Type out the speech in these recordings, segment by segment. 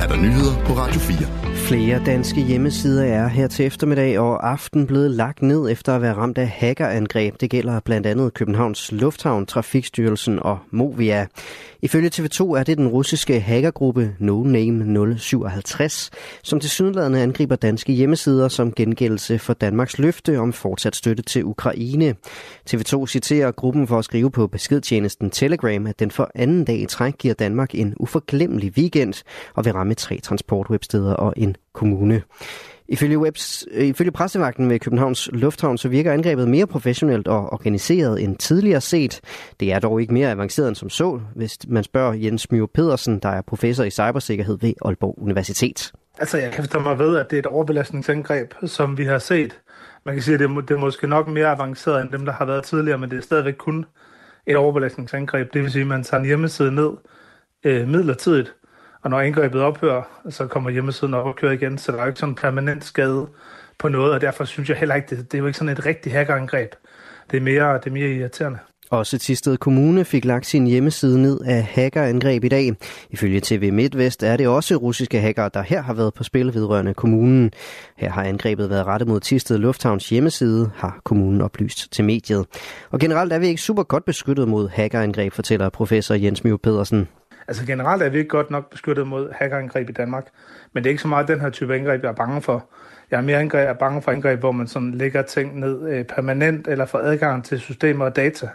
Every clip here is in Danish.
er der nyheder på Radio 4. Flere danske hjemmesider er her til eftermiddag og aften blevet lagt ned efter at være ramt af hackerangreb. Det gælder blandt andet Københavns Lufthavn, Trafikstyrelsen og Movia. Ifølge TV2 er det den russiske hackergruppe No Name 057, som til sydenladende angriber danske hjemmesider som gengældelse for Danmarks løfte om fortsat støtte til Ukraine. TV2 citerer gruppen for at skrive på beskedtjenesten Telegram, at den for anden dag i træk giver Danmark en uforglemmelig weekend og vil ramme med tre transportwebsteder og en kommune. Ifølge, webs, øh, ifølge pressevagten ved Københavns Lufthavn, så virker angrebet mere professionelt og organiseret end tidligere set. Det er dog ikke mere avanceret end som så, hvis man spørger Jens Mio Pedersen, der er professor i cybersikkerhed ved Aalborg Universitet. Altså, jeg kan forstå mig ved, at det er et overbelastningsangreb, som vi har set. Man kan sige, at det er, det er måske nok mere avanceret end dem, der har været tidligere, men det er stadigvæk kun et overbelastningsangreb. Det vil sige, at man tager en hjemmeside ned øh, midlertidigt, og når angrebet ophører, så kommer hjemmesiden op og kører igen, så der er jo ikke sådan en permanent skade på noget, og derfor synes jeg heller ikke, det, det er jo ikke sådan et rigtigt hackerangreb. Det er mere, det er mere irriterende. Også Tisted Kommune fik lagt sin hjemmeside ned af hackerangreb i dag. Ifølge TV MidtVest er det også russiske hackere, der her har været på spil vedrørende kommunen. Her har angrebet været rettet mod Tisted Lufthavns hjemmeside, har kommunen oplyst til mediet. Og generelt er vi ikke super godt beskyttet mod hackerangreb, fortæller professor Jens Mio Pedersen. Altså generelt er vi ikke godt nok beskyttet mod hackerangreb i Danmark, men det er ikke så meget den her type angreb, jeg er bange for. Jeg er mere angreb, jeg er bange for angreb, hvor man sådan lægger ting ned øh, permanent eller får adgang til systemer og data,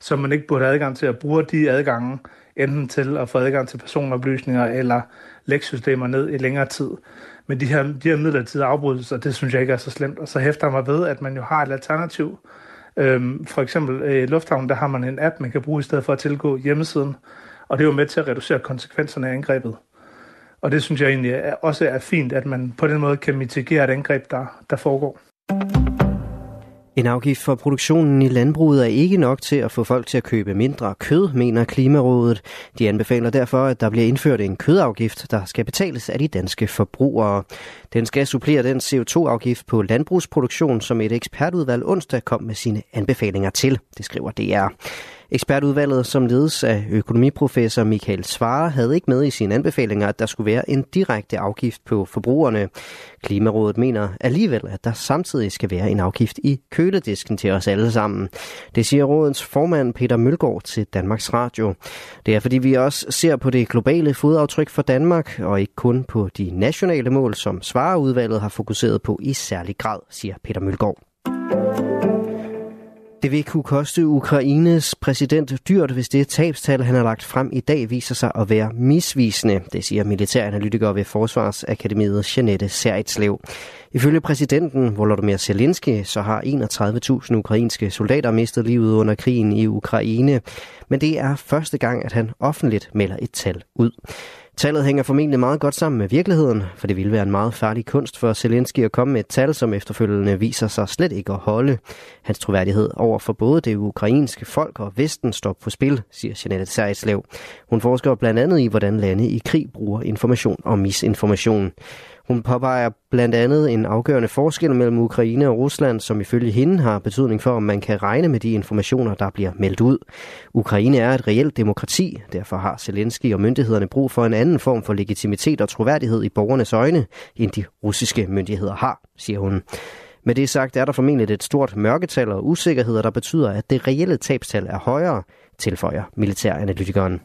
som man ikke burde have adgang til at bruge de adgange, enten til at få adgang til personoplysninger eller lægge systemer ned i længere tid. Men de her, de her midlertidige afbrydelser, det synes jeg ikke er så slemt. Og så hæfter jeg mig ved, at man jo har et alternativ. Øhm, for eksempel øh, i Lufthavn, der har man en app, man kan bruge i stedet for at tilgå hjemmesiden, og det er jo med til at reducere konsekvenserne af angrebet. Og det synes jeg egentlig også er fint, at man på den måde kan mitigere et angreb, der, der foregår. En afgift for produktionen i landbruget er ikke nok til at få folk til at købe mindre kød, mener Klimarådet. De anbefaler derfor, at der bliver indført en kødafgift, der skal betales af de danske forbrugere. Den skal supplere den CO2-afgift på landbrugsproduktion, som et ekspertudvalg onsdag kom med sine anbefalinger til, det skriver DR. Ekspertudvalget, som ledes af økonomiprofessor Michael Svare, havde ikke med i sine anbefalinger, at der skulle være en direkte afgift på forbrugerne. Klimarådet mener alligevel, at der samtidig skal være en afgift i køledisken til os alle sammen. Det siger rådens formand Peter Mølgaard til Danmarks Radio. Det er fordi vi også ser på det globale fodaftryk for Danmark, og ikke kun på de nationale mål, som Svareudvalget har fokuseret på i særlig grad, siger Peter Mølgaard. Det vil kunne koste Ukraines præsident dyrt, hvis det tabstal, han har lagt frem i dag, viser sig at være misvisende. Det siger militæranalytiker ved Forsvarsakademiet Janette Seritslev. Ifølge præsidenten Volodymyr Zelensky, så har 31.000 ukrainske soldater mistet livet under krigen i Ukraine. Men det er første gang, at han offentligt melder et tal ud. Tallet hænger formentlig meget godt sammen med virkeligheden, for det ville være en meget farlig kunst for Zelensky at komme med et tal, som efterfølgende viser sig slet ikke at holde. Hans troværdighed over for både det ukrainske folk og Vesten står på spil, siger Jeanette Sejerslev. Hun forsker blandt andet i, hvordan lande i krig bruger information og misinformation. Hun påpeger blandt andet en afgørende forskel mellem Ukraine og Rusland, som ifølge hende har betydning for, om man kan regne med de informationer, der bliver meldt ud. Ukraine er et reelt demokrati, derfor har Zelensky og myndighederne brug for en anden form for legitimitet og troværdighed i borgernes øjne, end de russiske myndigheder har, siger hun. Med det sagt er der formentlig et stort mørketal og usikkerheder, der betyder, at det reelle tabstal er højere, tilføjer militæranalytikeren.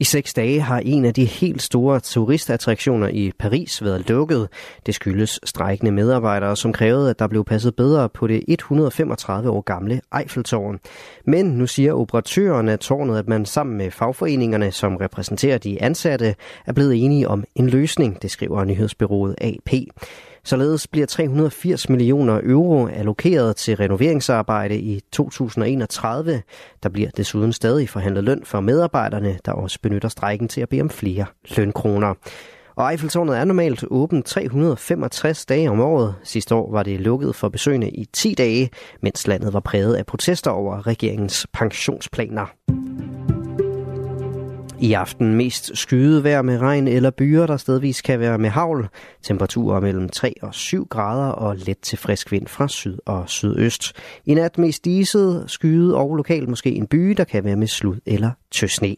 I seks dage har en af de helt store turistattraktioner i Paris været lukket. Det skyldes strejkende medarbejdere, som krævede, at der blev passet bedre på det 135 år gamle Eiffeltårn. Men nu siger operatøren af tårnet, at man sammen med fagforeningerne, som repræsenterer de ansatte, er blevet enige om en løsning, det skriver nyhedsbyrået AP. Således bliver 380 millioner euro allokeret til renoveringsarbejde i 2031. Der bliver desuden stadig forhandlet løn for medarbejderne, der også benytter strækken til at bede om flere lønkroner. Og Eiffeltårnet er normalt åbent 365 dage om året. Sidste år var det lukket for besøgende i 10 dage, mens landet var præget af protester over regeringens pensionsplaner. I aften mest skyet vejr med regn eller byer, der stedvis kan være med havl. Temperaturer mellem 3 og 7 grader og let til frisk vind fra syd og sydøst. I nat mest diset, skyet og lokalt måske en by, der kan være med slud eller tøsne.